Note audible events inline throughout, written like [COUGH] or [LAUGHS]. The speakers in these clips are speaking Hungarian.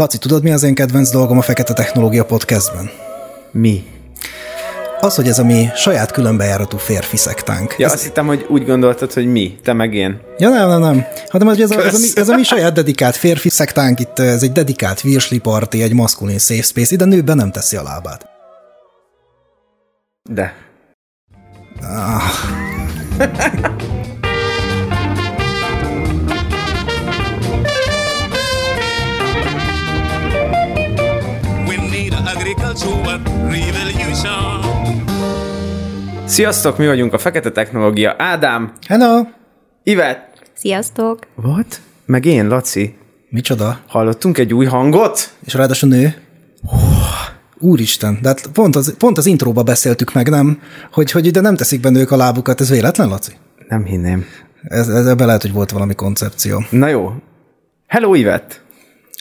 Laci, tudod, mi az én kedvenc dolgom a Fekete Technológia podcastben? Mi? Az, hogy ez a mi saját különbejáratú férfi szektánk. Ja, ez... azt hittem, hogy úgy gondoltad, hogy mi, te meg én. Ja, nem, nem, nem. Hanem ez, ez, a, ez, a, mi, ez a mi saját dedikált férfi szektánk, itt ez egy dedikált virsli party, egy maszkulin safe space, ide nő be nem teszi a lábát. De. Ah. [LAUGHS] Sziasztok, mi vagyunk a Fekete Technológia. Ádám, Hello! Ivet, Sziasztok! What? Meg én, Laci. Micsoda? Hallottunk egy új hangot? És ráadásul nő? Úristen, de hát pont az, pont az intróba beszéltük meg, nem? Hogy, hogy ide nem teszik be nők a lábukat, ez véletlen, Laci? Nem hinném. Ez, ez, ebben lehet, hogy volt valami koncepció. Na jó. Hello, Ivet.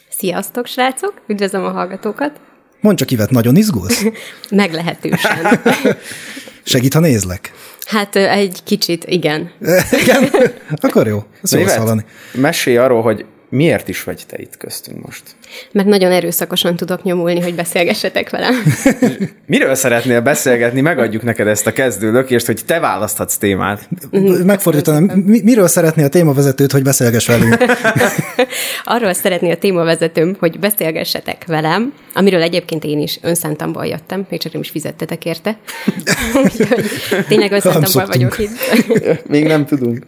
Sziasztok, srácok! Üdvözlöm a hallgatókat! Mondd csak, Ivet, nagyon izgulsz? [LAUGHS] Meglehetősen. [LAUGHS] Segít, ha nézlek? Hát egy kicsit, igen. [LAUGHS] Igen? Akkor jó. Ezt jó hallani. mesélj arról, hogy miért is vagy te itt köztünk most. Mert nagyon erőszakosan tudok nyomulni, hogy beszélgessetek velem. [LAUGHS] Miről szeretnél beszélgetni? Megadjuk neked ezt a kezdő lökést, hogy te választhatsz témát. Megfordítanám, mi, miről szeretné a témavezetőt, hogy beszélgess velünk? [LAUGHS] Arról szeretné a témavezetőm, hogy beszélgessetek velem, amiről egyébként én is önszántamból jöttem, még csak nem is fizettetek érte. [LAUGHS] Úgyhogy tényleg önszántamból vagyok itt. Még nem tudunk.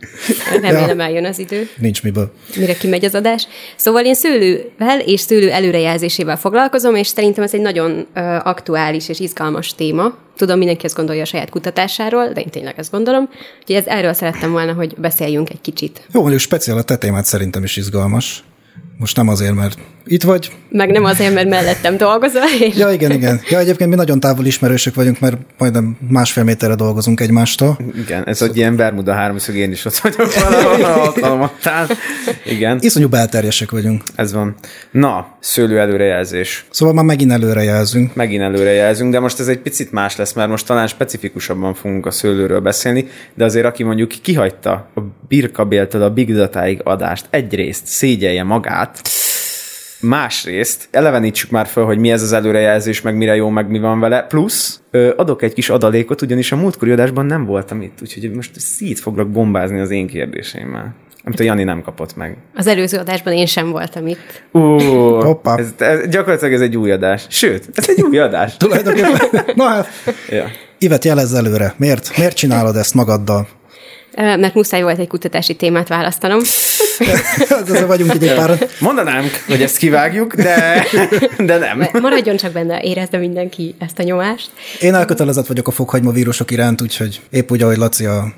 Remélem eljön az idő. Nincs miből. mire kimegy az adás. Szóval én szőlővel és szőlő előrejelzésével foglalkozom, és szerintem ez egy nagyon aktuális és izgalmas téma. Tudom, mindenki ezt gondolja a saját kutatásáról, de én tényleg ezt gondolom. Úgyhogy ez, erről szerettem volna, hogy beszéljünk egy kicsit. Jó, mondjuk speciál a te témát szerintem is izgalmas. Most nem azért, mert itt vagy. Meg nem azért, mert mellettem dolgozol, és Ja, igen, igen. Ja, egyébként mi nagyon távol ismerősök vagyunk, mert majdnem másfél méterre dolgozunk egymástól. Igen, ez egy ilyen Bermuda háromszög, én is ott vagyok [LAUGHS] valahol alkalmattál. Igen, Iszonyú belterjesek vagyunk. ez van. Na, szőlő előrejelzés. Szóval már megint előrejelzünk. Megint előrejelzünk, de most ez egy picit más lesz, mert most talán specifikusabban fogunk a szőlőről beszélni, de azért aki mondjuk kihagyta a birkabéltől a big datáig adást, egyrészt szégyelje magát, másrészt elevenítsük már föl, hogy mi ez az előrejelzés, meg mire jó, meg mi van vele, plusz ö, adok egy kis adalékot, ugyanis a múltkori adásban nem voltam itt, úgyhogy most szét foglak bombázni az én kérdéseimmel. Amit a Jani nem kapott meg. az előző adásban én sem voltam itt. Ó, Hoppá. ez, ez, gyakorlatilag ez egy új adás. Sőt, ez egy új adás. Tulajdonképpen. [LAUGHS] Na hát, ja. Ivet, jelezz előre. Miért? Miért csinálod ezt magaddal? Mert muszáj volt egy kutatási témát választanom. Hát Ezzel vagyunk egy páran. Mondanánk, hogy ezt kivágjuk, de, de nem. Maradjon csak benne, érezze mindenki ezt a nyomást. Én elkötelezett vagyok a fokhagyma vírusok iránt, úgyhogy épp úgy, ahogy Laci a...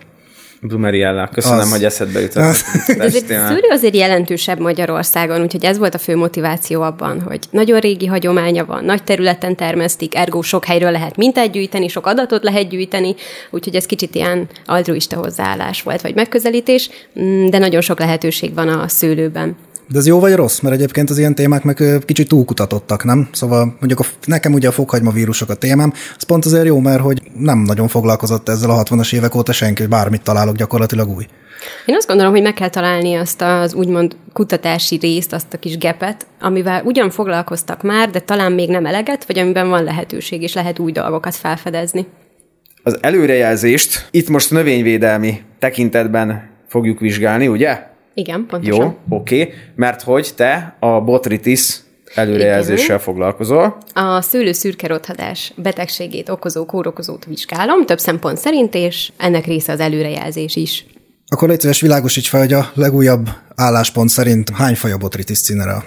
Blumeriella, köszönöm, Az. hogy eszedbe jutott. Az. De ez egy szőlő azért jelentősebb Magyarországon, úgyhogy ez volt a fő motiváció abban, hogy nagyon régi hagyománya van, nagy területen termesztik, ergo sok helyről lehet mintát gyűjteni, sok adatot lehet gyűjteni, úgyhogy ez kicsit ilyen altruista hozzáállás volt, vagy megközelítés, mm, de nagyon sok lehetőség van a szőlőben. De ez jó vagy rossz? Mert egyébként az ilyen témák meg kicsit túlkutatottak, nem? Szóval mondjuk a, nekem ugye a fokhagyma vírusok a témám, az pont azért jó, mert hogy nem nagyon foglalkozott ezzel a 60-as évek óta senki, hogy bármit találok gyakorlatilag új. Én azt gondolom, hogy meg kell találni azt az úgymond kutatási részt, azt a kis gepet, amivel ugyan foglalkoztak már, de talán még nem eleget, vagy amiben van lehetőség, és lehet új dolgokat felfedezni. Az előrejelzést itt most növényvédelmi tekintetben fogjuk vizsgálni, ugye? Igen, pontosan. Jó, oké, okay. mert hogy te a botritis előrejelzéssel foglalkozol. A szőlő szürke rothadás betegségét okozó kórokozót vizsgálom, több szempont szerint, és ennek része az előrejelzés is. Akkor légy szíves világosíts fel, hogy a legújabb álláspont szerint hány faj a botritis cinera?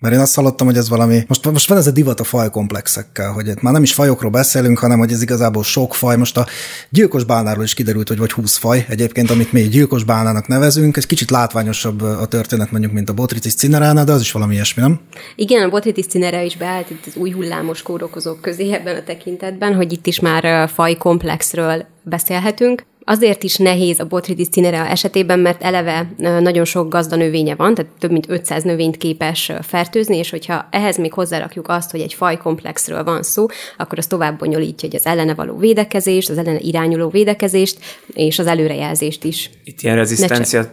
Mert én azt hallottam, hogy ez valami, most, most van ez a divat a fajkomplexekkel, hogy itt már nem is fajokról beszélünk, hanem hogy ez igazából sok faj. Most a gyilkos bálnáról is kiderült, hogy vagy 20 faj egyébként, amit mi gyilkos bálnának nevezünk. Egy kicsit látványosabb a történet mondjuk, mint a botritis cineránál, de az is valami ilyesmi, nem? Igen, a botritis cinere is beállt itt az új hullámos kórokozók közé ebben a tekintetben, hogy itt is már fajkomplexről beszélhetünk. Azért is nehéz a Botrytis cinerea esetében, mert eleve nagyon sok gazdanövénye van, tehát több mint 500 növényt képes fertőzni, és hogyha ehhez még hozzárakjuk azt, hogy egy fajkomplexről van szó, akkor az tovább bonyolítja hogy az ellene való védekezést, az ellene irányuló védekezést, és az előrejelzést is. Itt ilyen rezisztencia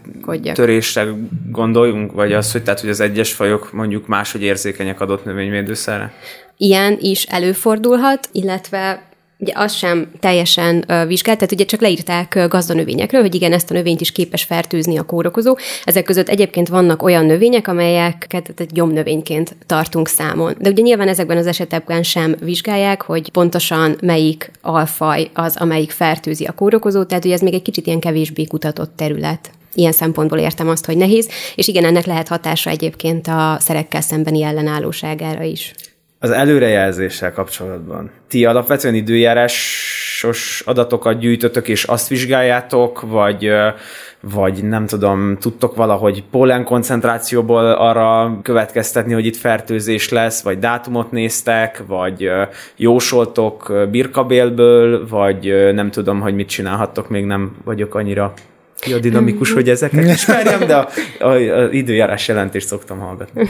törésre gondoljunk, vagy az, hogy tehát, hogy az egyes fajok mondjuk máshogy érzékenyek adott növényvédőszerre? Ilyen is előfordulhat, illetve ugye az sem teljesen vizsgált, tehát ugye csak leírták gazdanövényekről, hogy igen, ezt a növényt is képes fertőzni a kórokozó. Ezek között egyébként vannak olyan növények, amelyeket egy gyomnövényként tartunk számon. De ugye nyilván ezekben az esetekben sem vizsgálják, hogy pontosan melyik alfaj az, amelyik fertőzi a kórokozót, tehát ugye ez még egy kicsit ilyen kevésbé kutatott terület ilyen szempontból értem azt, hogy nehéz, és igen, ennek lehet hatása egyébként a szerekkel szembeni ellenállóságára is. Az előrejelzéssel kapcsolatban. Ti alapvetően időjárásos adatokat gyűjtötök, és azt vizsgáljátok, vagy, vagy nem tudom, tudtok valahogy pollen koncentrációból arra következtetni, hogy itt fertőzés lesz, vagy dátumot néztek, vagy jósoltok birkabélből, vagy nem tudom, hogy mit csinálhattok, még nem vagyok annyira biodinamikus, hogy ezeket ismerjem, de a, a, a időjárás jelentést szoktam hallgatni.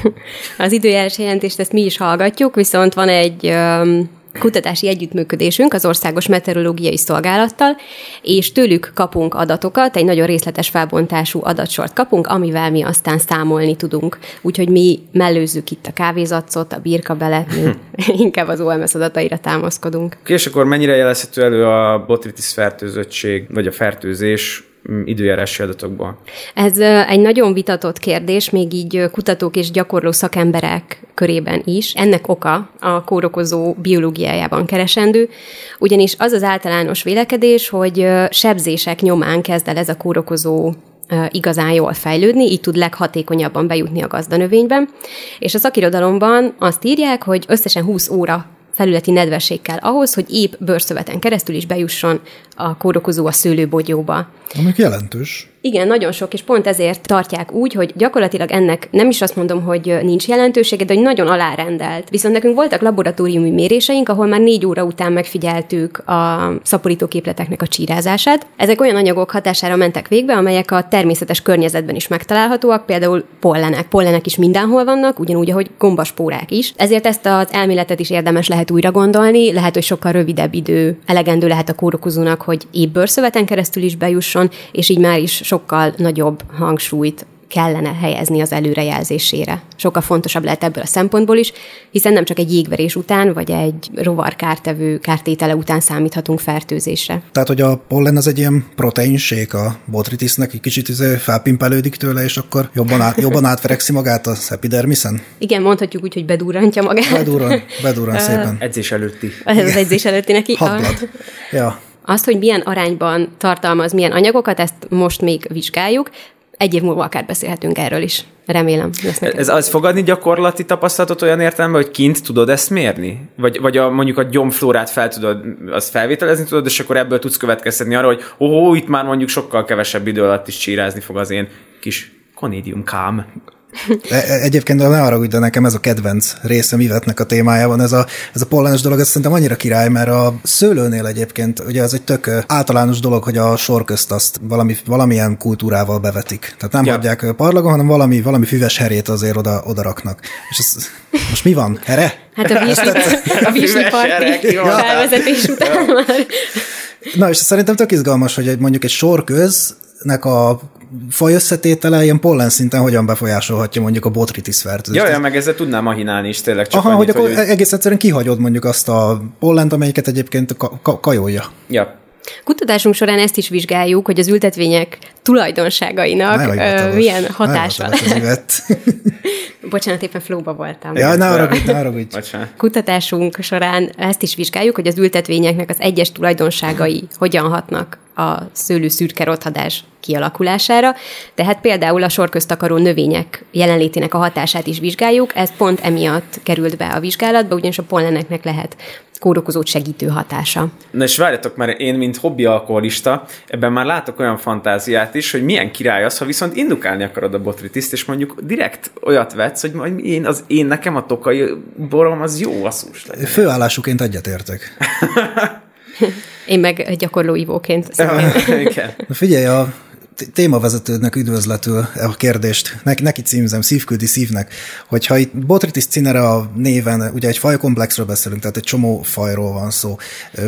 Az időjárás jelentést ezt mi is hallgatjuk, viszont van egy um, kutatási együttműködésünk az Országos Meteorológiai Szolgálattal, és tőlük kapunk adatokat, egy nagyon részletes felbontású adatsort kapunk, amivel mi aztán számolni tudunk. Úgyhogy mi mellőzzük itt a kávézacot, a birkabelet, mi [LAUGHS] inkább az OMS adataira támaszkodunk. És akkor mennyire jelezhető elő a botritis fertőzöttség, vagy a fertőzés Mm, időjárási adatokból? Ez egy nagyon vitatott kérdés, még így kutatók és gyakorló szakemberek körében is. Ennek oka a kórokozó biológiájában keresendő, ugyanis az az általános vélekedés, hogy sebzések nyomán kezd el ez a kórokozó igazán jól fejlődni, így tud leghatékonyabban bejutni a gazdanövényben. És a szakirodalomban azt írják, hogy összesen 20 óra felületi nedvesség kell ahhoz, hogy épp bőrszöveten keresztül is bejusson a kórokozó a szőlőbogyóba. Ami jelentős. Igen, nagyon sok, és pont ezért tartják úgy, hogy gyakorlatilag ennek nem is azt mondom, hogy nincs jelentősége, de hogy nagyon alárendelt. Viszont nekünk voltak laboratóriumi méréseink, ahol már négy óra után megfigyeltük a szaporítóképleteknek a csírázását. Ezek olyan anyagok hatására mentek végbe, amelyek a természetes környezetben is megtalálhatóak, például pollenek. Pollenek is mindenhol vannak, ugyanúgy, ahogy gombaspórák is. Ezért ezt az elméletet is érdemes lehet újra gondolni, lehet, hogy sokkal rövidebb idő elegendő lehet a kórokozónak, hogy épp bőrszöveten keresztül is bejusson, és így már is sokkal nagyobb hangsúlyt kellene helyezni az előrejelzésére. Sokkal fontosabb lehet ebből a szempontból is, hiszen nem csak egy jégverés után, vagy egy rovar kártevő kártétele után számíthatunk fertőzésre. Tehát, hogy a pollen az egy ilyen proteinség a botritisnek, egy kicsit izé felpimpelődik tőle, és akkor jobban, át, jobban átverekszi magát a epidermiszen? Igen, mondhatjuk úgy, hogy bedurrantja magát. Bedurran, bedurran [LAUGHS] szépen. Edzés előtti. Ez az edzés előtti neki. Hadblad. Ja. Azt, hogy milyen arányban tartalmaz milyen anyagokat, ezt most még vizsgáljuk. Egy év múlva akár beszélhetünk erről is. Remélem. Ez az fogadni gyakorlati tapasztalatot olyan értelemben, hogy kint tudod ezt mérni? Vagy, vagy a, mondjuk a gyomflórát fel tudod, azt felvételezni tudod, és akkor ebből tudsz következtetni arra, hogy ó, itt már mondjuk sokkal kevesebb idő alatt is csírázni fog az én kis konidium kám. E, e, egyébként ne arra de nekem ez a kedvenc részem Ivetnek a témájában, ez a, ez a pollenes dolog, ez szerintem annyira király, mert a szőlőnél egyébként, ugye ez egy tök általános dolog, hogy a sorközt azt valami, valamilyen kultúrával bevetik. Tehát nem ja. hagyják parlagon, hanem valami, valami füves herét azért oda, oda raknak. És ez, most mi van? Here? Hát a Visli, [LAUGHS] a Visli parti felvezetés után már. Na, és szerintem tök izgalmas, hogy egy, mondjuk egy sorköznek a faj összetétele ilyen pollen szinten hogyan befolyásolhatja mondjuk a botritis fertőzést. Ja, ja, meg ezzel tudnám mahinálni is tényleg csak Aha, annyit, hogy akkor hogy... egész egyszerűen kihagyod mondjuk azt a pollent, amelyiket egyébként ka- ka- kajolja. Ja. Kutatásunk során ezt is vizsgáljuk, hogy az ültetvények tulajdonságainak uh, milyen hatása lehet. [LAUGHS] Bocsánat, éppen flóba voltam. Ja, ne haragudj, ne haragudj. Kutatásunk során ezt is vizsgáljuk, hogy az ültetvényeknek az egyes tulajdonságai hogyan hatnak a szőlő szürke rothadás kialakulására. Tehát például a sorköztakaró növények jelenlétének a hatását is vizsgáljuk, ez pont emiatt került be a vizsgálatba, ugyanis a polleneknek lehet kórokozót segítő hatása. Na és várjatok, mert én, mint hobbi alkoholista, ebben már látok olyan fantáziát is, hogy milyen király az, ha viszont indukálni akarod a botritiszt, és mondjuk direkt olyat vetsz, hogy majd én, az én nekem a tokai borom az jó asszús legyen. Főállásuként egyetértek. [LAUGHS] Én meg gyakorló ivóként. [LAUGHS] Igen. Na figyelj, a témavezetődnek üdvözletül a kérdést, neki, neki címzem, szívküldi szívnek, hogyha itt Botrytis cinera néven, ugye egy fajkomplexről beszélünk, tehát egy csomó fajról van szó.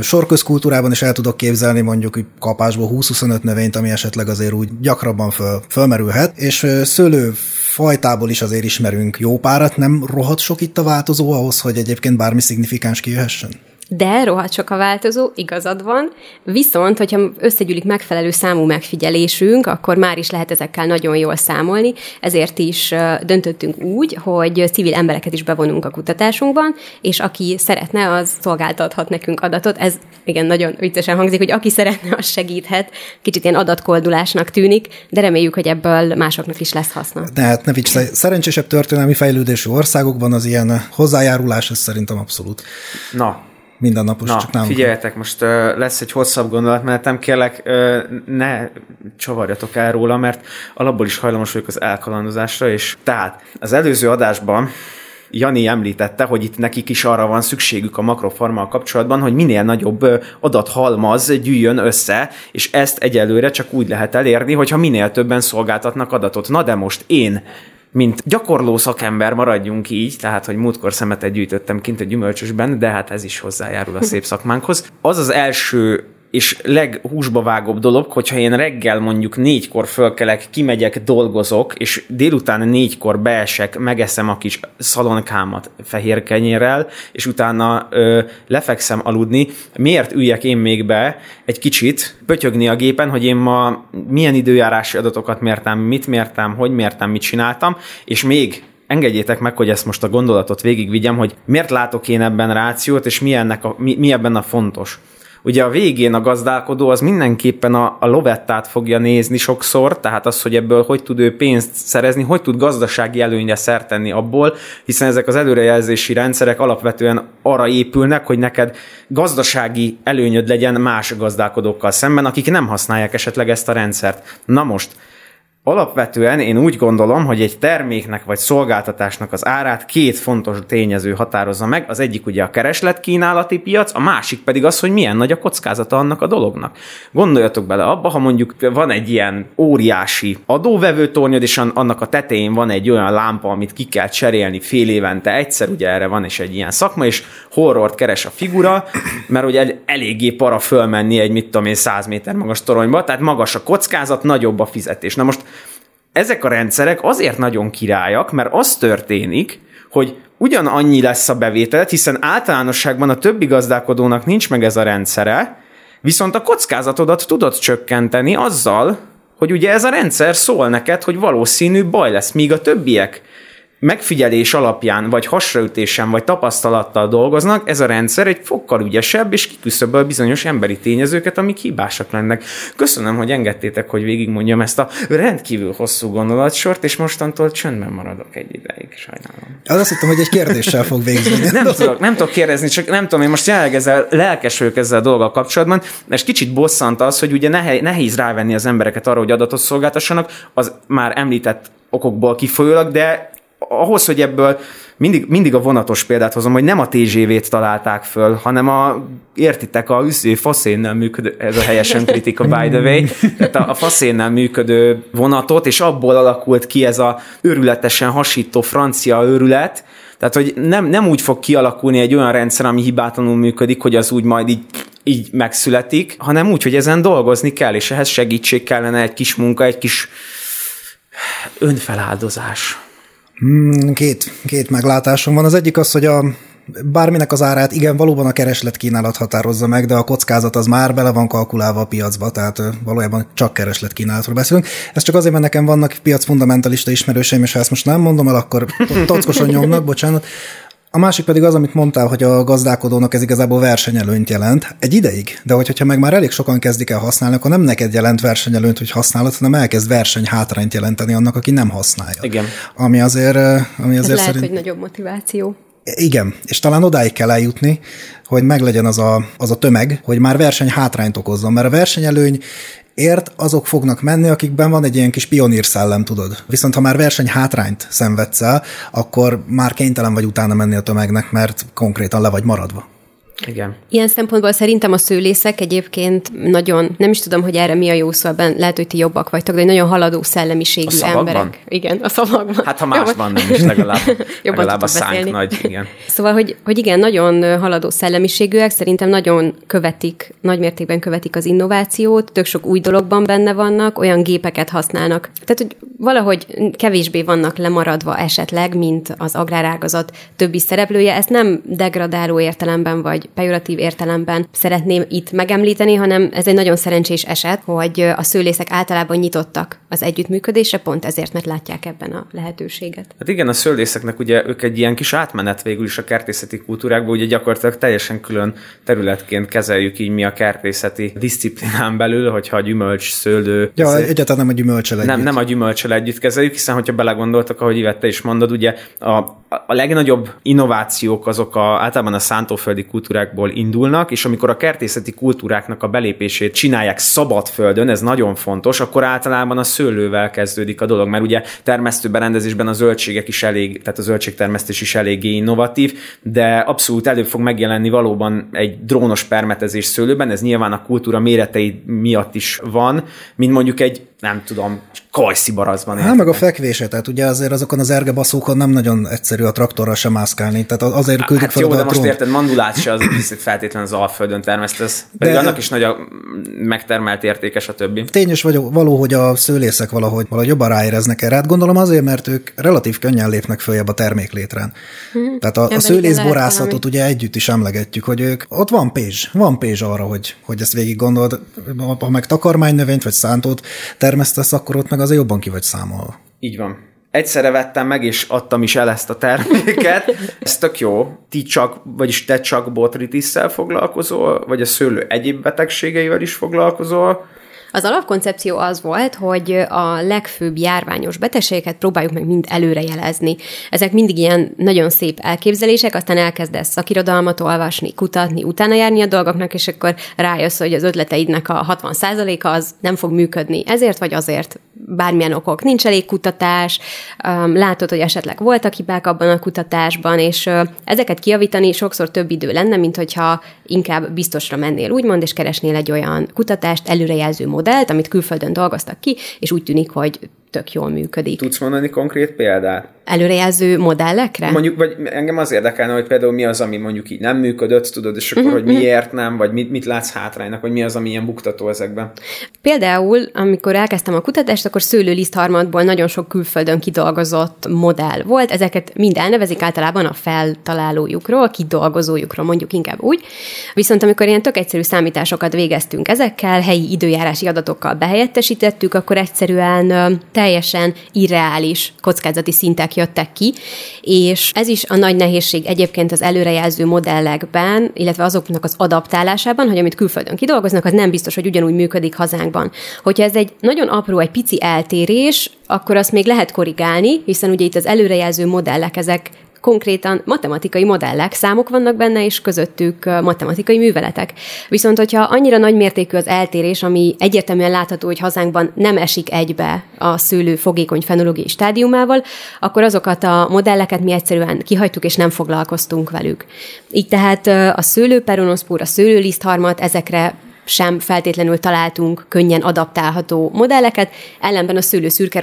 Sorközkultúrában is el tudok képzelni mondjuk kapásból 20-25 növényt, ami esetleg azért úgy gyakrabban föl, fölmerülhet, és szőlő fajtából is azért ismerünk jó párat, nem rohadt sok itt a változó ahhoz, hogy egyébként bármi szignifikáns kijöhessen? De rohadt sok a változó, igazad van, viszont, hogyha összegyűlik megfelelő számú megfigyelésünk, akkor már is lehet ezekkel nagyon jól számolni, ezért is döntöttünk úgy, hogy civil embereket is bevonunk a kutatásunkban, és aki szeretne, az szolgáltathat nekünk adatot. Ez igen, nagyon viccesen hangzik, hogy aki szeretne, az segíthet. Kicsit ilyen adatkoldulásnak tűnik, de reméljük, hogy ebből másoknak is lesz haszna. De hát ne vicc, szerencsésebb történelmi fejlődésű országokban az ilyen hozzájárulás, ez szerintem abszolút. Na, mindennapos, Na, csak nálunk. figyeljetek, most uh, lesz egy hosszabb gondolatmenetem, kérlek, uh, ne csavarjatok el róla, mert alapból is hajlamos vagyok az elkalandozásra, és tehát az előző adásban Jani említette, hogy itt nekik is arra van szükségük a makrofarmal kapcsolatban, hogy minél nagyobb adathalmaz gyűjjön össze, és ezt egyelőre csak úgy lehet elérni, hogyha minél többen szolgáltatnak adatot. Na de most én mint gyakorló szakember maradjunk így, tehát, hogy múltkor szemetet gyűjtöttem kint a gyümölcsösben, de hát ez is hozzájárul a szép szakmánkhoz. Az az első és leghúsba vágóbb dolog, hogyha én reggel mondjuk négykor fölkelek, kimegyek, dolgozok, és délután négykor beesek, megeszem a kis szalonkámat fehér kenyérrel, és utána ö, lefekszem aludni, miért üljek én még be egy kicsit, pötyögni a gépen, hogy én ma milyen időjárási adatokat mértem, mit mértem, hogy mértem, mit csináltam, és még engedjétek meg, hogy ezt most a gondolatot végigvigyem, hogy miért látok én ebben rációt, és mi, ennek a, mi, mi ebben a fontos. Ugye a végén a gazdálkodó az mindenképpen a, a lovettát fogja nézni sokszor, tehát az, hogy ebből hogy tud ő pénzt szerezni, hogy tud gazdasági előnyre szert abból, hiszen ezek az előrejelzési rendszerek alapvetően arra épülnek, hogy neked gazdasági előnyöd legyen más gazdálkodókkal szemben, akik nem használják esetleg ezt a rendszert. Na most, Alapvetően én úgy gondolom, hogy egy terméknek vagy szolgáltatásnak az árát két fontos tényező határozza meg. Az egyik ugye a kereslet-kínálati piac, a másik pedig az, hogy milyen nagy a kockázata annak a dolognak. Gondoljatok bele abba, ha mondjuk van egy ilyen óriási adóvevőtornyod, és annak a tetején van egy olyan lámpa, amit ki kell cserélni fél évente egyszer, ugye erre van is egy ilyen szakma, és horrort keres a figura, mert ugye eléggé para fölmenni egy, mit tudom én, 100 méter magas toronyba, tehát magas a kockázat, nagyobb a fizetés. Na most ezek a rendszerek azért nagyon királyak, mert az történik, hogy ugyanannyi lesz a bevétel, hiszen általánosságban a többi gazdálkodónak nincs meg ez a rendszere, viszont a kockázatodat tudod csökkenteni azzal, hogy ugye ez a rendszer szól neked, hogy valószínű baj lesz, míg a többiek megfigyelés alapján, vagy hasraütésen, vagy tapasztalattal dolgoznak, ez a rendszer egy fokkal ügyesebb, és kiküszöböl bizonyos emberi tényezőket, amik hibásak lennek. Köszönöm, hogy engedtétek, hogy végigmondjam ezt a rendkívül hosszú gondolatsort, és mostantól csöndben maradok egy ideig, sajnálom. Az azt hittem, hogy egy kérdéssel fog végzni. nem, tudok, nem tudok kérdezni, csak nem tudom, én most jelenleg ezzel lelkes vagyok ezzel a dolggal kapcsolatban, és kicsit bosszant az, hogy ugye nehéz, nehéz rávenni az embereket arra, hogy adatot szolgáltassanak, az már említett okokból kifolyólag, de ahhoz, hogy ebből mindig, mindig a vonatos példát hozom, hogy nem a TGV-t találták föl, hanem a, értitek, a üsző faszénnel működő, ez a helyesen kritika, by the way, tehát a, a faszénnel működő vonatot, és abból alakult ki ez a őrületesen hasító francia őrület, tehát, hogy nem, nem úgy fog kialakulni egy olyan rendszer, ami hibátlanul működik, hogy az úgy majd így így megszületik, hanem úgy, hogy ezen dolgozni kell, és ehhez segítség kellene, egy kis munka, egy kis önfeláldozás. Hmm, két, két meglátásom van. Az egyik az, hogy a bárminek az árát igen, valóban a kereslet kínálat határozza meg, de a kockázat az már bele van kalkulálva a piacba, tehát valójában csak kereslet kínálatról beszélünk. Ez csak azért, mert nekem vannak piac fundamentalista ismerőseim, és ha ezt most nem mondom el, akkor tockosan nyomnak, bocsánat. A másik pedig az, amit mondtál, hogy a gazdálkodónak ez igazából versenyelőnyt jelent. Egy ideig, de hogyha meg már elég sokan kezdik el használni, akkor nem neked jelent versenyelőnyt, hogy használod, hanem elkezd verseny hátrányt jelenteni annak, aki nem használja. Igen. Ami azért, ami azért ez lehet, szerint... hogy nagyobb motiváció. Igen, és talán odáig kell eljutni, hogy meglegyen az a, az a tömeg, hogy már verseny hátrányt okozzon, mert a versenyelőny ért azok fognak menni, akikben van egy ilyen kis pionír szellem, tudod. Viszont ha már verseny hátrányt szenvedsz el, akkor már kénytelen vagy utána menni a tömegnek, mert konkrétan le vagy maradva. Igen. Ilyen szempontból szerintem a szőlészek egyébként nagyon, nem is tudom, hogy erre mi a jó szó ebben, lehet, hogy ti jobbak vagytok, de nagyon haladó szellemiségű A szavakban? emberek. Igen, a szavakban. Hát ha másban nem is, legalább, [LAUGHS] Jobban legalább a szánk beszélni. nagy, igen. [LAUGHS] Szóval, hogy, hogy igen, nagyon haladó szellemiségűek, szerintem nagyon követik, nagy mértékben követik az innovációt, tök sok új dologban benne vannak, olyan gépeket használnak. Tehát, hogy valahogy kevésbé vannak lemaradva esetleg, mint az agrárágazat többi szereplője. Ezt nem degradáló értelemben, vagy pejoratív értelemben szeretném itt megemlíteni, hanem ez egy nagyon szerencsés eset, hogy a szőlészek általában nyitottak az együttműködésre, pont ezért, mert látják ebben a lehetőséget. Hát igen, a szőlészeknek ugye ők egy ilyen kis átmenet végül is a kertészeti kultúrákból, ugye gyakorlatilag teljesen külön területként kezeljük így mi a kertészeti disziplinán belül, hogyha a gyümölcs, szőlő... Ja, ezért- egyáltalán nem a gyümölcsel együtt. nem, nem a gyümölcsel együtt kezeljük, hiszen hogyha belegondoltak, ahogy Ivette is mondod, ugye a, a legnagyobb innovációk azok a, általában a szántóföldi kultúrákból indulnak, és amikor a kertészeti kultúráknak a belépését csinálják szabad földön, ez nagyon fontos, akkor általában a szőlővel kezdődik a dolog, mert ugye termesztőberendezésben a zöldségek is elég, tehát a zöldségtermesztés is eléggé innovatív, de abszolút előbb fog megjelenni valóban egy drónos permetezés szőlőben, ez nyilván a kultúra méretei miatt is van, mint mondjuk egy, nem tudom, kajszibarazban. Hát meg a fekvése, tehát ugye azért azokon az ergebaszókon nem nagyon egyszerű a traktorral sem mászkálni, tehát azért küldik Hát fel jó, de a most drónt. érted, mandulát se az biztos feltétlen az Alföldön termesztesz. Pedig De- annak is nagy a megtermelt értéke, stb. Tény és vagy, való, hogy a szőlészek valahogy, valahogy jobban ráéreznek erre. Hát gondolom azért, mert ők relatív könnyen lépnek följebb a terméklétrán. Tehát a, a igen, szőlészborászatot ugye együtt is emlegetjük, hogy ők, ott van pénz, van pénz arra, hogy, hogy ezt végig gondolod. Ha meg takarmánynövényt vagy szántót termesztesz, akkor ott meg azért jobban ki vagy számolva. Így van. Egyszerre vettem meg, és adtam is el ezt a terméket. Ez tök jó. Ti csak, vagyis te csak botritisszel foglalkozol, vagy a szőlő egyéb betegségeivel is foglalkozol. Az alapkoncepció az volt, hogy a legfőbb járványos betegségeket próbáljuk meg mind előrejelezni. Ezek mindig ilyen nagyon szép elképzelések, aztán elkezdesz szakirodalmat olvasni, kutatni, utána járni a dolgoknak, és akkor rájössz, hogy az ötleteidnek a 60%-a az nem fog működni. Ezért vagy azért bármilyen okok. Nincs elég kutatás, látod, hogy esetleg voltak hibák abban a kutatásban, és ezeket kiavítani sokszor több idő lenne, mint hogyha inkább biztosra mennél, úgymond, és keresnél egy olyan kutatást, előrejelző modellt, amit külföldön dolgoztak ki, és úgy tűnik, hogy tök jól működik. Tudsz mondani konkrét példát? Előrejelző modellekre? Mondjuk, vagy engem az érdekelne, hogy például mi az, ami mondjuk így nem működött, tudod, és akkor, hogy miért nem, vagy mit, mit látsz hátránynak, vagy mi az, ami ilyen buktató ezekben. Például, amikor elkezdtem a kutatást, akkor szőlőlisztharmadból nagyon sok külföldön kidolgozott modell volt. Ezeket mind elnevezik általában a feltalálójukról, kidolgozójukról, mondjuk inkább úgy. Viszont amikor ilyen tök egyszerű számításokat végeztünk ezekkel, helyi időjárási adatokkal behelyettesítettük, akkor egyszerűen ö, teljesen irreális kockázati szintek jöttek ki, és ez is a nagy nehézség egyébként az előrejelző modellekben, illetve azoknak az adaptálásában, hogy amit külföldön kidolgoznak, az nem biztos, hogy ugyanúgy működik hazánkban. Hogyha ez egy nagyon apró, egy pici eltérés, akkor azt még lehet korrigálni, hiszen ugye itt az előrejelző modellek, ezek konkrétan matematikai modellek, számok vannak benne, és közöttük matematikai műveletek. Viszont, hogyha annyira nagy mértékű az eltérés, ami egyértelműen látható, hogy hazánkban nem esik egybe a szőlő fogékony fenológiai stádiumával, akkor azokat a modelleket mi egyszerűen kihajtuk, és nem foglalkoztunk velük. Így tehát a szőlőperonoszpúr, a szőlőlisztharmat, ezekre sem feltétlenül találtunk könnyen adaptálható modelleket, ellenben a szőlő szürke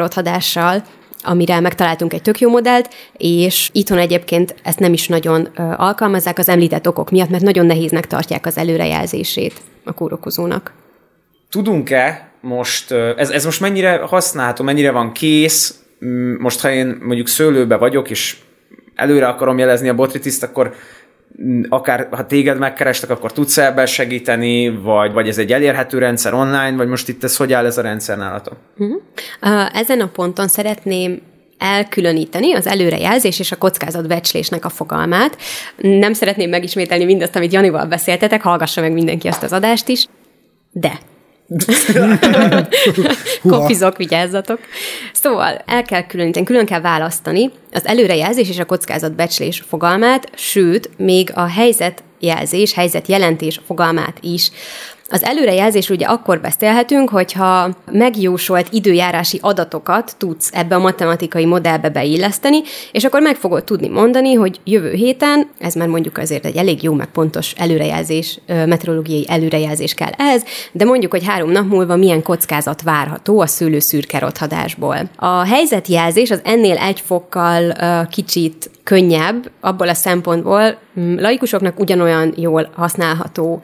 amire megtaláltunk egy tök jó modellt, és itthon egyébként ezt nem is nagyon alkalmazzák az említett okok miatt, mert nagyon nehéznek tartják az előrejelzését a kórokozónak. Tudunk-e most, ez, ez most mennyire használható, mennyire van kész, most ha én mondjuk szőlőbe vagyok, és előre akarom jelezni a botritiszt, akkor akár ha téged megkerestek, akkor tudsz ebben segíteni, vagy, vagy ez egy elérhető rendszer online, vagy most itt ez hogy áll ez a rendszer nálatok? Uh-huh. Uh, ezen a ponton szeretném elkülöníteni az előrejelzés és a kockázatbecslésnek a fogalmát. Nem szeretném megismételni mindazt, amit Janival beszéltetek, hallgassa meg mindenki azt az adást is, de [LAUGHS] Kopizok, vigyázzatok. Szóval el kell különíteni, külön kell választani az előrejelzés és a kockázatbecslés fogalmát, sőt, még a helyzetjelzés, helyzetjelentés fogalmát is. Az előrejelzés ugye akkor beszélhetünk, hogyha megjósolt időjárási adatokat tudsz ebbe a matematikai modellbe beilleszteni, és akkor meg fogod tudni mondani, hogy jövő héten, ez már mondjuk azért egy elég jó, meg pontos előrejelzés, meteorológiai előrejelzés kell ehhez, de mondjuk, hogy három nap múlva milyen kockázat várható a szőlőszürke rothadásból. A helyzetjelzés az ennél egy fokkal kicsit könnyebb, abból a szempontból laikusoknak ugyanolyan jól használható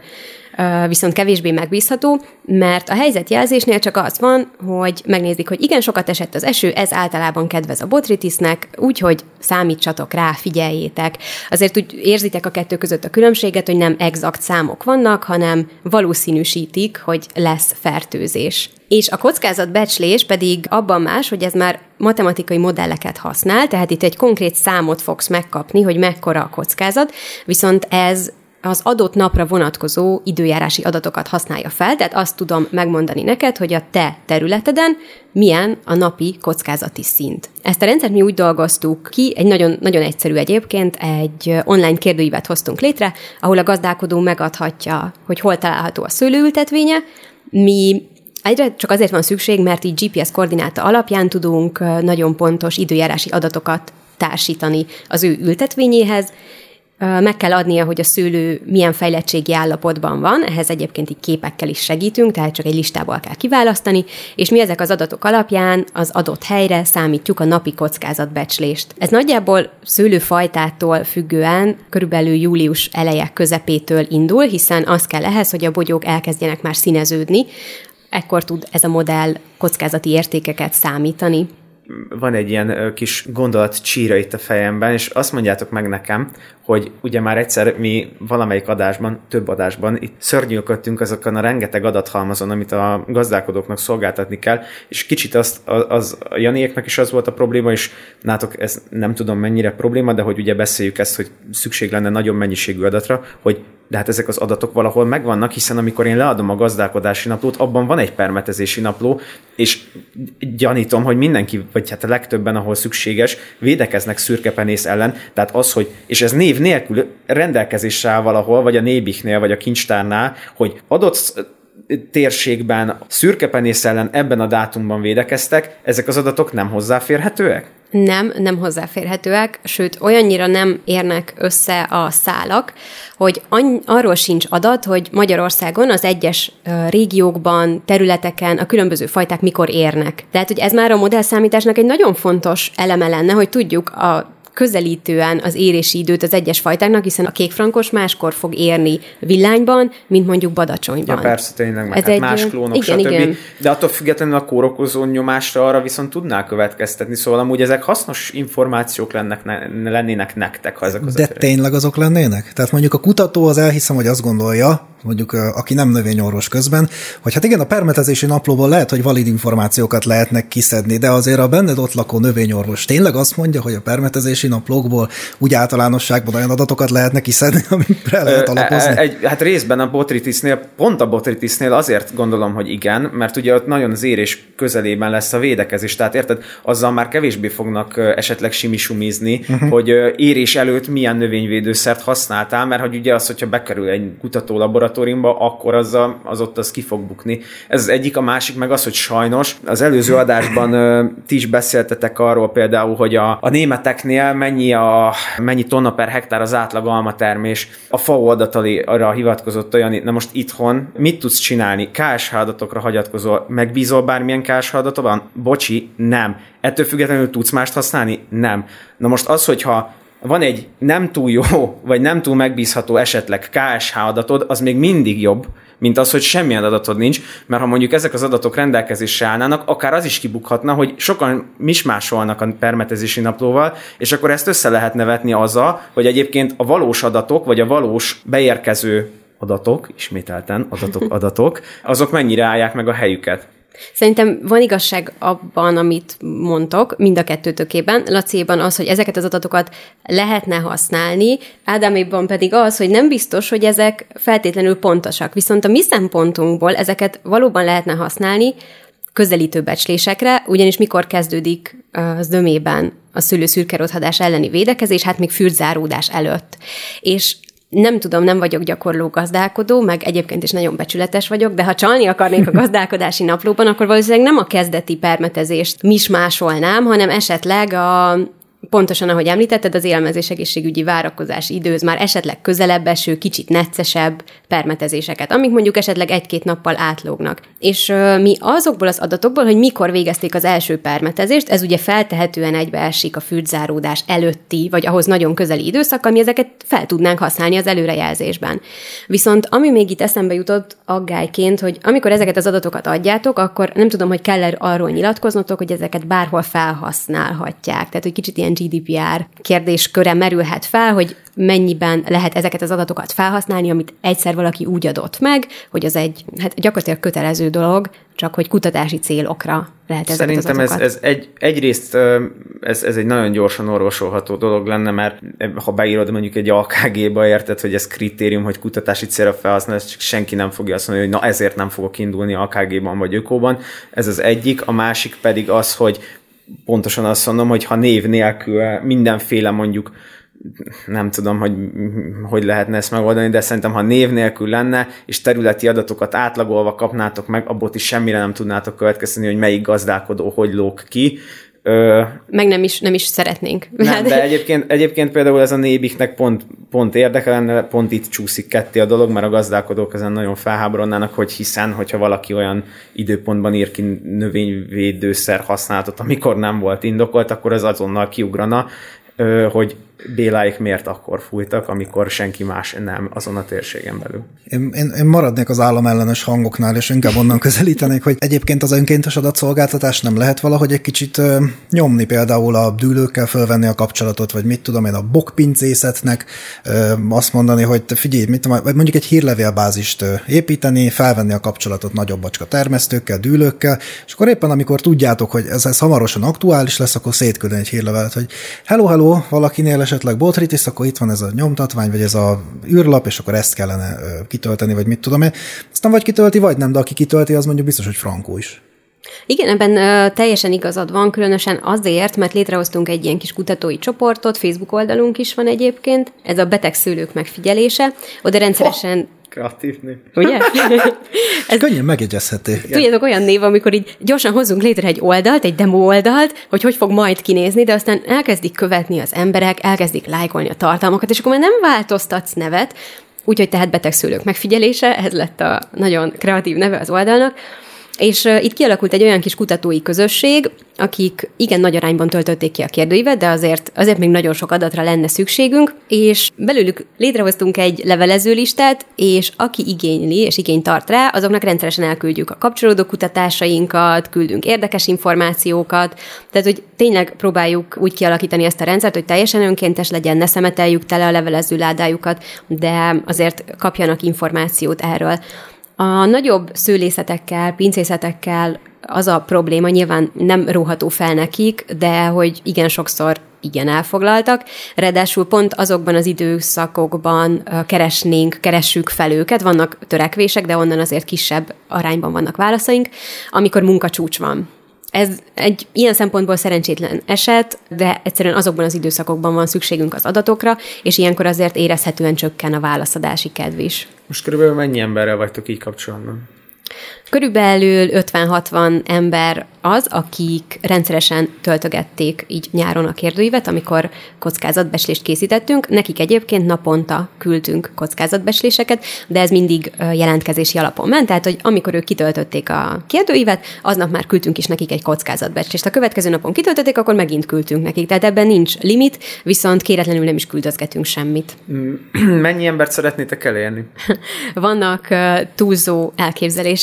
viszont kevésbé megbízható, mert a helyzetjelzésnél csak az van, hogy megnézik, hogy igen, sokat esett az eső, ez általában kedvez a botritisnek, úgyhogy számítsatok rá, figyeljétek. Azért úgy érzitek a kettő között a különbséget, hogy nem exakt számok vannak, hanem valószínűsítik, hogy lesz fertőzés. És a kockázatbecslés pedig abban más, hogy ez már matematikai modelleket használ, tehát itt egy konkrét számot fogsz megkapni, hogy mekkora a kockázat, viszont ez az adott napra vonatkozó időjárási adatokat használja fel, tehát azt tudom megmondani neked, hogy a te területeden milyen a napi kockázati szint. Ezt a rendszert mi úgy dolgoztuk ki, egy nagyon, nagyon egyszerű egyébként, egy online kérdőívet hoztunk létre, ahol a gazdálkodó megadhatja, hogy hol található a szőlőültetvénye, mi Egyre csak azért van szükség, mert így GPS koordináta alapján tudunk nagyon pontos időjárási adatokat társítani az ő ültetvényéhez, meg kell adnia, hogy a szőlő milyen fejlettségi állapotban van, ehhez egyébként így képekkel is segítünk, tehát csak egy listából kell kiválasztani, és mi ezek az adatok alapján az adott helyre számítjuk a napi kockázatbecslést. Ez nagyjából szőlőfajtától függően körülbelül július eleje közepétől indul, hiszen az kell ehhez, hogy a bogyók elkezdjenek már színeződni, ekkor tud ez a modell kockázati értékeket számítani van egy ilyen kis gondolat csíra itt a fejemben, és azt mondjátok meg nekem, hogy ugye már egyszer mi valamelyik adásban, több adásban itt szörnyűködtünk azokon a rengeteg adathalmazon, amit a gazdálkodóknak szolgáltatni kell, és kicsit azt, az, a Janiéknak is az volt a probléma, és nátok ez nem tudom mennyire probléma, de hogy ugye beszéljük ezt, hogy szükség lenne nagyon mennyiségű adatra, hogy de hát ezek az adatok valahol megvannak, hiszen amikor én leadom a gazdálkodási naplót, abban van egy permetezési napló, és gyanítom, hogy mindenki, vagy hát a legtöbben, ahol szükséges, védekeznek szürkepenész ellen, tehát az, hogy, és ez név nélkül rendelkezésre áll valahol, vagy a nébiknél, vagy a kincstárnál, hogy adott térségben szürkepenész ellen ebben a dátumban védekeztek, ezek az adatok nem hozzáférhetőek? Nem, nem hozzáférhetőek, sőt, olyannyira nem érnek össze a szálak, hogy any- arról sincs adat, hogy Magyarországon az egyes régiókban, területeken a különböző fajták mikor érnek. Tehát, hogy ez már a modellszámításnak egy nagyon fontos eleme lenne, hogy tudjuk a közelítően az érési időt az egyes fajtáknak, hiszen a kékfrankos máskor fog érni villányban, mint mondjuk badacsonyban. Ja, persze, tényleg, meg Ez hát egy, más klónok, igen, stb. Igen. De attól függetlenül a kórokozó nyomásra arra viszont tudnál következtetni, szóval amúgy ezek hasznos információk lennek, ne, lennének nektek, ha ezek az De tényleg azok lennének? Tehát mondjuk a kutató az elhiszem, hogy azt gondolja, mondjuk aki nem növényorvos közben, hogy hát igen, a permetezési naplóból lehet, hogy valid információkat lehetnek kiszedni, de azért a benned ott lakó növényorvos tényleg azt mondja, hogy a permetezési naplókból úgy általánosságban olyan adatokat lehetne kiszedni, [LAUGHS] amire lehet alapozni? Egy, hát részben a botritisnél, pont a botritisnél azért gondolom, hogy igen, mert ugye ott nagyon az érés közelében lesz a védekezés, tehát érted, azzal már kevésbé fognak esetleg simisumizni, uh-huh. hogy érés előtt milyen növényvédőszert használtál, mert hogy ugye az, hogyha bekerül egy kutató laboratóriumba, akkor az, a, az ott az ki fog bukni. Ez az egyik, a másik meg az, hogy sajnos az előző adásban ti is beszéltetek arról például, hogy a, a németeknél mennyi, a, mennyi tonna per hektár az átlag alma termés. A FAO adatalira hivatkozott olyan, na most itthon mit tudsz csinálni? KSH adatokra hagyatkozol, megbízol bármilyen KSH adatokban? Bocsi, nem. Ettől függetlenül tudsz mást használni? Nem. Na most az, hogyha van egy nem túl jó, vagy nem túl megbízható esetleg KSH adatod, az még mindig jobb, mint az, hogy semmilyen adatod nincs, mert ha mondjuk ezek az adatok rendelkezésre állnának, akár az is kibukhatna, hogy sokan mismásolnak a permetezési naplóval, és akkor ezt össze lehetne vetni azzal, hogy egyébként a valós adatok, vagy a valós beérkező adatok, ismételten adatok, [LAUGHS] adatok, azok mennyire állják meg a helyüket. Szerintem van igazság abban, amit mondtok, mind a kettőtökében. Laciéban az, hogy ezeket az adatokat lehetne használni, Ádáméban pedig az, hogy nem biztos, hogy ezek feltétlenül pontosak. Viszont a mi szempontunkból ezeket valóban lehetne használni közelítő becslésekre, ugyanis mikor kezdődik az dömében a szülő elleni védekezés, hát még fürdzáródás előtt. És nem tudom, nem vagyok gyakorló gazdálkodó, meg egyébként is nagyon becsületes vagyok, de ha csalni akarnék a gazdálkodási naplóban, akkor valószínűleg nem a kezdeti permetezést mismásolnám, hanem esetleg a pontosan, ahogy említetted, az élelmezés egészségügyi várakozási időz már esetleg közelebb eső, kicsit neccesebb permetezéseket, amik mondjuk esetleg egy-két nappal átlógnak. És uh, mi azokból az adatokból, hogy mikor végezték az első permetezést, ez ugye feltehetően egybeesik a fürdzáródás előtti, vagy ahhoz nagyon közeli időszakkal, mi ezeket fel tudnánk használni az előrejelzésben. Viszont ami még itt eszembe jutott aggályként, hogy amikor ezeket az adatokat adjátok, akkor nem tudom, hogy kell arról nyilatkoznotok, hogy ezeket bárhol felhasználhatják. Tehát, hogy kicsit ilyen ilyen GDPR kérdésköre merülhet fel, hogy mennyiben lehet ezeket az adatokat felhasználni, amit egyszer valaki úgy adott meg, hogy az egy hát gyakorlatilag kötelező dolog, csak hogy kutatási célokra lehet ezeket Szerintem az ez, ez egy, egyrészt ez, ez egy nagyon gyorsan orvosolható dolog lenne, mert ha beírod mondjuk egy AKG-ba, érted, hogy ez kritérium, hogy kutatási célra felhasznál, senki nem fogja azt mondani, hogy na ezért nem fogok indulni AKG-ban vagy ökóban. Ez az egyik, a másik pedig az, hogy pontosan azt mondom, hogy ha név nélkül mindenféle mondjuk nem tudom, hogy hogy lehetne ezt megoldani, de szerintem, ha név nélkül lenne, és területi adatokat átlagolva kapnátok meg, abból is semmire nem tudnátok következteni, hogy melyik gazdálkodó hogy lók ki, Ö, Meg nem is, nem is szeretnénk. Nem, de egyébként, egyébként például ez a nébiknek pont, pont érdekel lenne, pont itt csúszik ketté a dolog, mert a gazdálkodók ezen nagyon felháborodnának, hogy hiszen, hogyha valaki olyan időpontban ír ki növényvédőszer használatot, amikor nem volt indokolt, akkor az azonnal kiugrana, hogy Béláik miért akkor fújtak, amikor senki más nem azon a térségen belül. Én, én, én maradnék az államellenes hangoknál, és inkább onnan [LAUGHS] közelítenék, hogy egyébként az önkéntes adatszolgáltatás nem lehet valahogy egy kicsit ö, nyomni, például a dűlőkkel fölvenni a kapcsolatot, vagy mit tudom én, a bokpincészetnek ö, azt mondani, hogy te figyelj, mit tudom, vagy mondjuk egy hírlevélbázist építeni, felvenni a kapcsolatot nagyobb bacska termesztőkkel, dűlőkkel, és akkor éppen amikor tudjátok, hogy ez, ez hamarosan aktuális lesz, akkor szétküldeni egy hírlevelet, hogy hello, hello, valakinél esetleg botritis, akkor itt van ez a nyomtatvány, vagy ez a űrlap, és akkor ezt kellene kitölteni, vagy mit tudom én. Aztán vagy kitölti, vagy nem, de aki kitölti, az mondjuk biztos, hogy frankó is. Igen, ebben ö, teljesen igazad van, különösen azért, mert létrehoztunk egy ilyen kis kutatói csoportot, Facebook oldalunk is van egyébként, ez a betegszülők megfigyelése. Oda rendszeresen oh Kreatív név. Ugye? [LAUGHS] Ez könnyen megjegyezhető. Tudjátok, olyan név, amikor így gyorsan hozzunk létre egy oldalt, egy demo oldalt, hogy hogy fog majd kinézni, de aztán elkezdik követni az emberek, elkezdik lájkolni a tartalmakat, és akkor már nem változtatsz nevet, úgyhogy tehát betegszülők megfigyelése, ez lett a nagyon kreatív neve az oldalnak, és itt kialakult egy olyan kis kutatói közösség, akik igen nagy arányban töltötték ki a kérdőívet, de azért, azért még nagyon sok adatra lenne szükségünk, és belőlük létrehoztunk egy levelező listát, és aki igényli és igény tart rá, azoknak rendszeresen elküldjük a kapcsolódó kutatásainkat, küldünk érdekes információkat, tehát hogy tényleg próbáljuk úgy kialakítani ezt a rendszert, hogy teljesen önkéntes legyen, ne szemeteljük tele a levelező ládájukat, de azért kapjanak információt erről. A nagyobb szőlészetekkel, pincészetekkel az a probléma, nyilván nem róható fel nekik, de hogy igen sokszor igen elfoglaltak. Ráadásul pont azokban az időszakokban keresnénk, keressük fel őket, vannak törekvések, de onnan azért kisebb arányban vannak válaszaink, amikor munkacsúcs van. Ez egy ilyen szempontból szerencsétlen eset, de egyszerűen azokban az időszakokban van szükségünk az adatokra, és ilyenkor azért érezhetően csökken a válaszadási kedv is. Most körülbelül mennyi emberrel vagytok így kapcsolatban? Körülbelül 50-60 ember az, akik rendszeresen töltögették így nyáron a kérdőívet, amikor kockázatbeslést készítettünk. Nekik egyébként naponta küldtünk kockázatbesléseket, de ez mindig jelentkezési alapon ment, tehát hogy amikor ők kitöltötték a kérdőívet, aznap már küldtünk is nekik egy kockázatbecslést. A következő napon kitöltötték, akkor megint küldtünk nekik. Tehát ebben nincs limit, viszont kéretlenül nem is küldözgetünk semmit. [CLEARS THROAT] Mennyi embert szeretnétek elérni? [LAUGHS] Vannak túlzó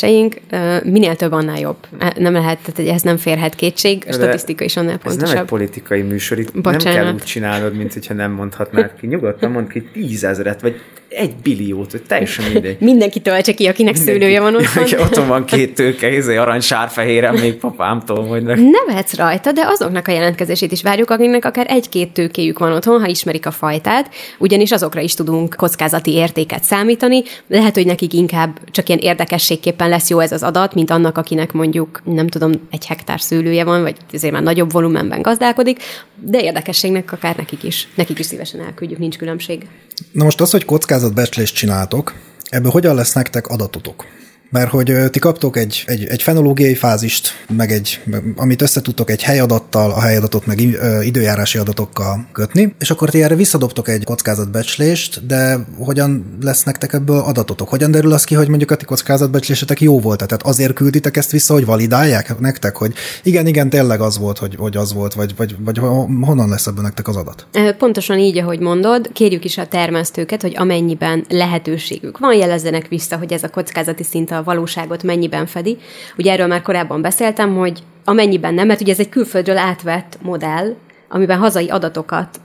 elképzeléseink, minél több, annál jobb. Nem lehet, tehát ez nem férhet kétség, a statisztika is annál pontosabb. Ez nem egy politikai műsor, itt Bocsánat. nem kell úgy csinálnod, mint hogyha nem mondhatnád ki. Nyugodtan mondd ki tízezeret, vagy egy billiót, hogy teljesen mindegy. [LAUGHS] Mindenki töltse ki, akinek Mindenki. szőlője van [LAUGHS] otthon. Ja, otthon van két tőke, izé, arany sárfehéren, még papámtól mondnak. Nevetsz rajta, de azoknak a jelentkezését is várjuk, akiknek akár egy-két tőkéjük van otthon, ha ismerik a fajtát, ugyanis azokra is tudunk kockázati értéket számítani. Lehet, hogy nekik inkább csak ilyen érdekességképpen lesz jó ez az adat, mint annak, akinek mondjuk, nem tudom, egy hektár szőlője van, vagy azért már nagyobb volumenben gazdálkodik, de érdekességnek akár nekik is. Nekik is szívesen elküldjük, nincs különbség. Na most az, hogy kockázatbecslést csináltok, ebből hogyan lesz nektek adatotok? Mert hogy ti kaptok egy, egy, egy fenológiai fázist, meg egy, amit összetudtok egy helyadattal, a helyadatot meg időjárási adatokkal kötni, és akkor ti erre visszadobtok egy kockázatbecslést, de hogyan lesz nektek ebből adatotok? Hogyan derül az ki, hogy mondjuk a ti kockázatbecslésetek jó volt? Tehát azért külditek ezt vissza, hogy validálják nektek, hogy igen, igen, tényleg az volt, hogy, hogy az volt, vagy, vagy, vagy honnan lesz ebből nektek az adat? Pontosan így, ahogy mondod, kérjük is a termesztőket, hogy amennyiben lehetőségük van, jelezzenek vissza, hogy ez a kockázati szint a valóságot mennyiben fedi. Ugye erről már korábban beszéltem, hogy amennyiben nem, mert ugye ez egy külföldről átvett modell, amiben hazai adatokat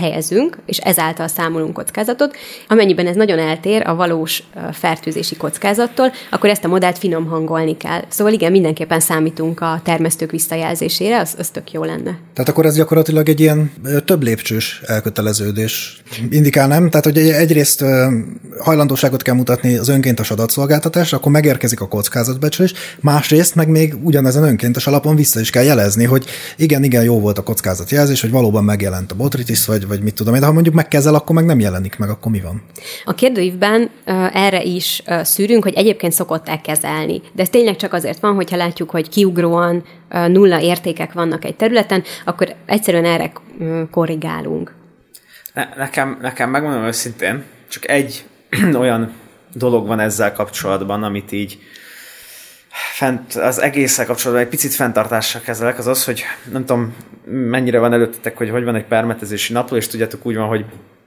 helyezünk, és ezáltal számolunk kockázatot. Amennyiben ez nagyon eltér a valós fertőzési kockázattól, akkor ezt a modellt finom hangolni kell. Szóval igen, mindenképpen számítunk a termesztők visszajelzésére, az, az tök jó lenne. Tehát akkor ez gyakorlatilag egy ilyen több lépcsős elköteleződés indikál, nem? Tehát, hogy egyrészt hajlandóságot kell mutatni az önkéntes adatszolgáltatás, akkor megérkezik a kockázatbecslés, másrészt meg még ugyanezen önkéntes alapon vissza is kell jelezni, hogy igen, igen, jó volt a kockázatjelzés, hogy valóban megjelent a botritis, Office, vagy, vagy mit tudom én, de ha mondjuk megkezel, akkor meg nem jelenik meg, akkor mi van? A kérdőívben uh, erre is uh, szűrünk, hogy egyébként szokott kezelni. De ez tényleg csak azért van, hogyha látjuk, hogy kiugróan uh, nulla értékek vannak egy területen, akkor egyszerűen erre uh, korrigálunk. Ne, nekem, nekem megmondom őszintén, csak egy [CLEARS THROAT] olyan dolog van ezzel kapcsolatban, amit így fent, az egésszel kapcsolatban egy picit fenntartással kezelek, az az, hogy nem tudom, mennyire van előttetek, hogy hogy van egy permetezési napló, és tudjátok úgy van, hogy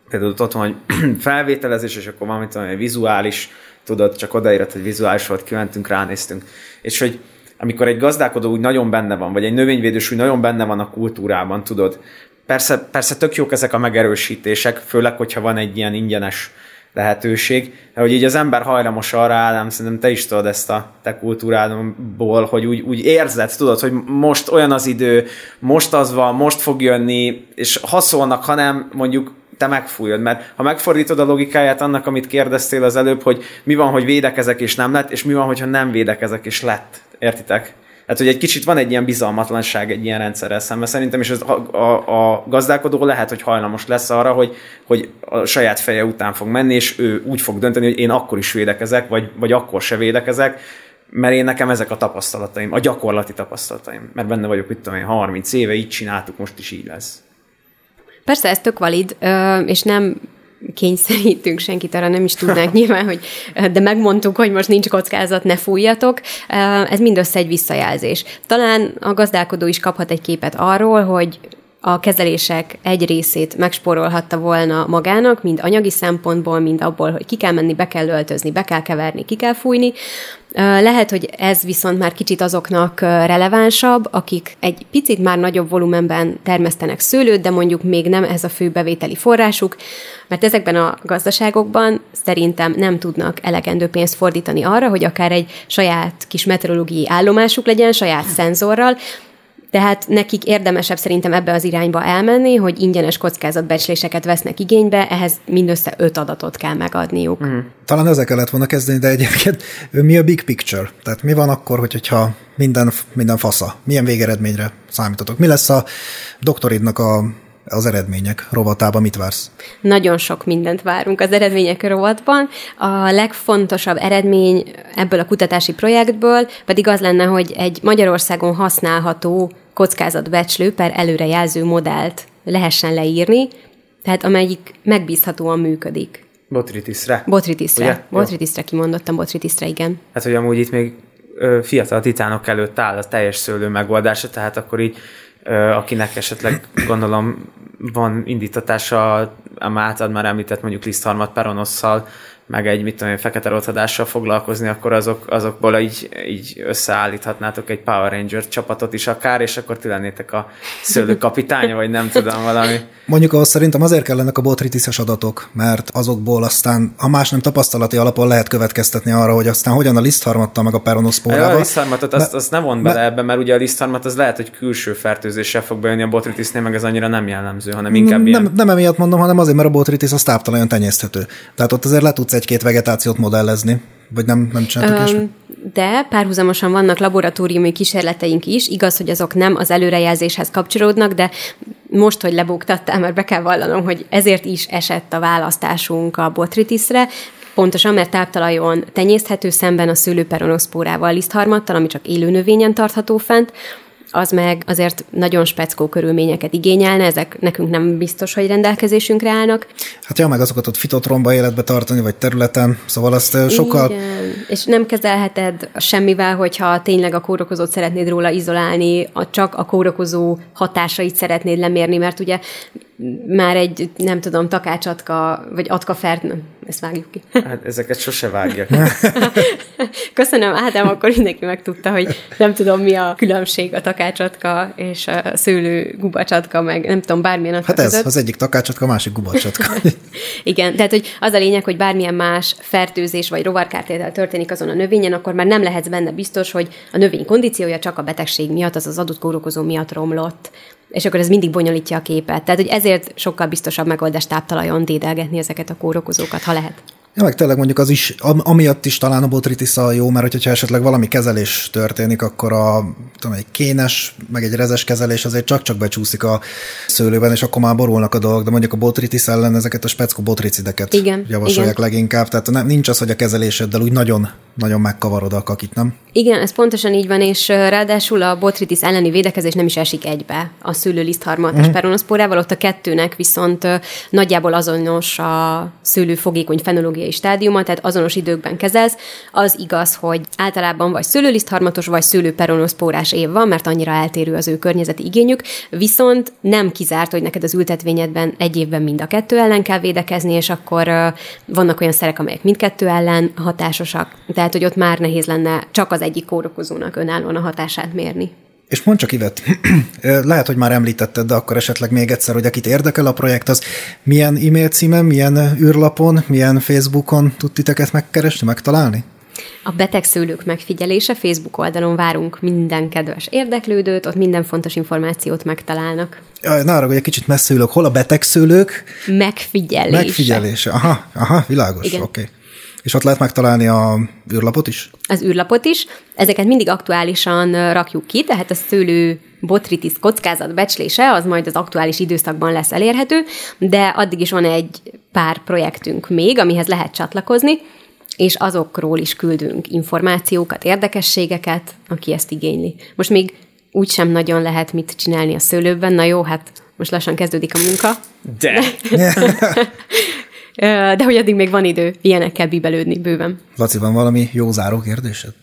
például ott van, hogy [CLEARS THROAT] felvételezés, és akkor van, tudom, egy vizuális, tudod, csak odaírat, hogy vizuális volt, kimentünk, ránéztünk. És hogy amikor egy gazdálkodó úgy nagyon benne van, vagy egy növényvédős úgy nagyon benne van a kultúrában, tudod, persze, persze tök jók ezek a megerősítések, főleg, hogyha van egy ilyen ingyenes lehetőség, de hogy így az ember hajlamos arra állám, szerintem te is tudod ezt a te kultúrádból, hogy úgy, úgy érzed, tudod, hogy most olyan az idő, most az van, most fog jönni, és ha szólnak, hanem mondjuk te megfújod, mert ha megfordítod a logikáját annak, amit kérdeztél az előbb, hogy mi van, hogy védekezek és nem lett, és mi van, hogyha nem védekezek és lett. Értitek? Tehát, hogy egy kicsit van egy ilyen bizalmatlanság egy ilyen rendszerrel szemben. Szerintem is az, a, a, a gazdálkodó lehet, hogy hajlamos lesz arra, hogy, hogy a saját feje után fog menni, és ő úgy fog dönteni, hogy én akkor is védekezek, vagy, vagy akkor se védekezek, mert én nekem ezek a tapasztalataim, a gyakorlati tapasztalataim, mert benne vagyok, itt tudom én, 30 éve, így csináltuk, most is így lesz. Persze, ez tök valid, és nem kényszerítünk senkit, arra nem is tudnánk [LAUGHS] nyilván, hogy de megmondtuk, hogy most nincs kockázat, ne fújjatok. Ez mindössze egy visszajelzés. Talán a gazdálkodó is kaphat egy képet arról, hogy a kezelések egy részét megspórolhatta volna magának, mind anyagi szempontból, mind abból, hogy ki kell menni, be kell öltözni, be kell keverni, ki kell fújni. Lehet, hogy ez viszont már kicsit azoknak relevánsabb, akik egy picit már nagyobb volumenben termesztenek szőlőt, de mondjuk még nem ez a fő bevételi forrásuk, mert ezekben a gazdaságokban szerintem nem tudnak elegendő pénzt fordítani arra, hogy akár egy saját kis meteorológiai állomásuk legyen, saját szenzorral, tehát nekik érdemesebb szerintem ebbe az irányba elmenni, hogy ingyenes kockázatbecsléseket vesznek igénybe, ehhez mindössze öt adatot kell megadniuk. Mm. Talán ezzel kellett volna kezdeni, de egyébként mi a big picture? Tehát mi van akkor, hogyha minden, minden fasza? Milyen végeredményre számítotok? Mi lesz a doktoridnak a az eredmények rovatában mit vársz? Nagyon sok mindent várunk az eredmények rovatban. A legfontosabb eredmény ebből a kutatási projektből pedig az lenne, hogy egy Magyarországon használható kockázatbecslő per előrejelző modellt lehessen leírni, tehát amelyik megbízhatóan működik. Botritisre. Botritisre. Ugye? Botritisre kimondottam, Botritisre, igen. Hát, hogy amúgy itt még fiatal titánok előtt áll a teljes szőlő megoldása, tehát akkor így akinek esetleg gondolom van indítatása a általad már említett mondjuk lisztharmat peronosszal, meg egy, mit tudom én, fekete rothadással foglalkozni, akkor azok, azokból így, így összeállíthatnátok egy Power Ranger csapatot is akár, és akkor ti lennétek a szőlőkapitánya, vagy nem tudom, valami. Mondjuk ahhoz szerintem azért kellenek a botritiszes adatok, mert azokból aztán, ha más nem tapasztalati alapon lehet következtetni arra, hogy aztán hogyan a lisztharmattal meg a peronoszpórával. A lisztharmatot azt, azt nem von bele ebbe, mert ugye a lisztharmat az lehet, hogy külső fertőzéssel fog bejönni a botritisznél, meg ez annyira nem jellemző, hanem inkább nem, ilyen... nem, nem emiatt mondom, hanem azért, mert a botritis az táptalajon tenyészthető. Tehát ott azért le tudsz egy-két vegetációt modellezni? Vagy nem, nem csináltak um, De párhuzamosan vannak laboratóriumi kísérleteink is. Igaz, hogy azok nem az előrejelzéshez kapcsolódnak, de most, hogy lebuktattál, mert be kell vallanom, hogy ezért is esett a választásunk a botritisre, Pontosan, mert táptalajon tenyészthető szemben a szőlőperonoszpórával, lisztharmattal, ami csak élő növényen tartható fent, az meg azért nagyon speckó körülményeket igényelne, ezek nekünk nem biztos, hogy rendelkezésünkre állnak. Hát ja, meg azokat ott fitotromba életbe tartani, vagy területen, szóval azt sokkal... Igen. És nem kezelheted semmivel, hogyha tényleg a kórokozót szeretnéd róla izolálni, a, csak a kórokozó hatásait szeretnéd lemérni, mert ugye már egy, nem tudom, takácsatka, vagy atkafert, nem, ezt vágjuk ki. [LAUGHS] Hát ezeket sose vágják. [LAUGHS] Köszönöm, Ádám, akkor mindenki megtudta, hogy nem tudom, mi a különbség a takácsatka és a szőlő gubacsatka, meg nem tudom, bármilyen atka Hát ez, között. az egyik takácsatka, a másik gubacsatka. [LAUGHS] Igen, tehát hogy az a lényeg, hogy bármilyen más fertőzés vagy rovarkártétel történik azon a növényen, akkor már nem lehetsz benne biztos, hogy a növény kondíciója csak a betegség miatt, az az adott kórokozó miatt romlott és akkor ez mindig bonyolítja a képet. Tehát, hogy ezért sokkal biztosabb megoldás táptalajon dédelgetni ezeket a kórokozókat, ha lehet. Ja, meg tényleg mondjuk az is, amiatt is talán a botritis a jó, mert hogyha esetleg valami kezelés történik, akkor a, tudom, egy kénes, meg egy rezes kezelés azért csak-csak becsúszik a szőlőben, és akkor már borulnak a dolgok, de mondjuk a botritis ellen ezeket a speckó botricideket igen, javasolják igen. leginkább, tehát nem, nincs az, hogy a kezeléseddel úgy nagyon, nagyon megkavarod a kakit, nem? Igen, ez pontosan így van, és ráadásul a botritis elleni védekezés nem is esik egybe a szőlőlisztharmat mm. és peronoszpórával, ott a kettőnek viszont nagyjából azonos a szőlő fogékony fenológiai stádiuma, tehát azonos időkben kezelsz, az igaz, hogy általában vagy szőlőlisztharmatos, vagy szőlőperonoszpórás év van, mert annyira eltérő az ő környezeti igényük, viszont nem kizárt, hogy neked az ültetvényedben egy évben mind a kettő ellen kell védekezni, és akkor vannak olyan szerek, amelyek mindkettő ellen hatásosak, tehát hogy ott már nehéz lenne csak az egyik kórokozónak önállóan a hatását mérni. És mondd csak, Ivet, [CLEARS THROAT] lehet, hogy már említetted, de akkor esetleg még egyszer, hogy akit érdekel a projekt, az milyen e-mail címen, milyen űrlapon, milyen Facebookon tud titeket megkeresni, megtalálni? A betegszőlők megfigyelése Facebook oldalon várunk minden kedves érdeklődőt, ott minden fontos információt megtalálnak. Na arra, hogy egy kicsit messze ülök. Hol a betegszőlők? Megfigyelése. Megfigyelése. Aha, aha világos, oké. Okay. És ott lehet megtalálni a űrlapot is? Az űrlapot is. Ezeket mindig aktuálisan rakjuk ki, tehát a szőlő botritis kockázat becslése az majd az aktuális időszakban lesz elérhető, de addig is van egy pár projektünk még, amihez lehet csatlakozni, és azokról is küldünk információkat, érdekességeket, aki ezt igényli. Most még úgy sem nagyon lehet mit csinálni a szőlőben, na jó, hát most lassan kezdődik a munka. De! De [LAUGHS] [LAUGHS] hogy addig még van idő ilyenekkel bíbelődni bőven. Laci, van valami jó záró kérdésed?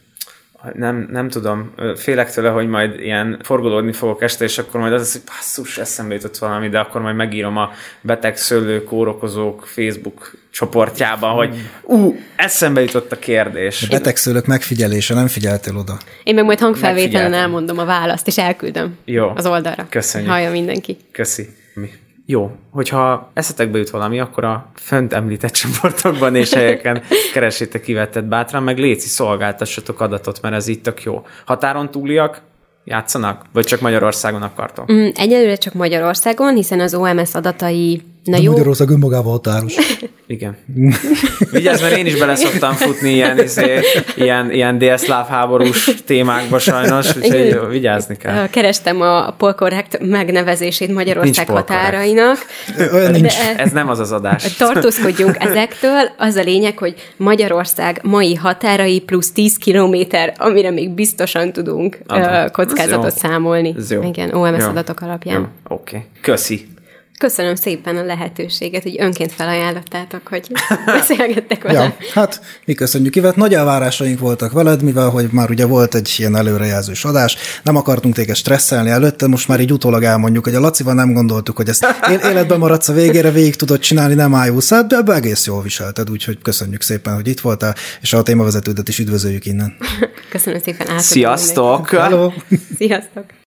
nem, nem tudom, félek tőle, hogy majd ilyen forgolódni fogok este, és akkor majd az, az hogy basszus, eszembe jutott valami, de akkor majd megírom a beteg szőlő kórokozók Facebook csoportjában, hogy ú, eszembe jutott a kérdés. A betegszőlők megfigyelése, nem figyeltél oda. Én meg majd hangfelvételen elmondom a választ, és elküldöm Jó. az oldalra. Köszönjük. Hallja mindenki. Köszi. Mi? Jó, hogyha eszetekbe jut valami, akkor a fönt említett csoportokban és helyeken [LAUGHS] keresétek kivetett bátran, meg léci szolgáltassatok adatot, mert ez itt tök jó. Határon túliak, játszanak? Vagy csak Magyarországon akartok? Mm, egyelőre csak Magyarországon, hiszen az OMS adatai Na De jó. Magyarország önmagával határos. [LAUGHS] Igen. Vigyázz, mert én is bele szoktam futni ilyen, izé, ilyen, ilyen délszláv háborús témákba sajnos, úgyhogy vigyázni kell. Kerestem a polkorrekt megnevezését Magyarország határainak. Olyan nincs. Ez nem az az adás. Tartózkodjunk [LAUGHS] ezektől. Az a lényeg, hogy Magyarország mai határai plusz 10 kilométer, amire még biztosan tudunk Aha. kockázatot számolni. Ez jó. Igen, OMS jó. adatok alapján. Oké. Okay. Köszi. Köszönöm szépen a lehetőséget, hogy önként felajánlottátok, hogy [LAUGHS] beszélgettek velem. Ja, hát mi köszönjük, Ivet. Nagy elvárásaink voltak veled, mivel hogy már ugye volt egy ilyen előrejelzős adás, nem akartunk téged stresszelni előtte, most már így utólag elmondjuk, hogy a Lacival nem gondoltuk, hogy ezt [LAUGHS] életben maradsz a végére, végig tudod csinálni, nem ájulsz de ebbe egész jól viselted, úgyhogy köszönjük szépen, hogy itt voltál, és a témavezetődet is üdvözöljük innen. [LAUGHS] Köszönöm szépen. Sziasztok! Hello! Sziasztok!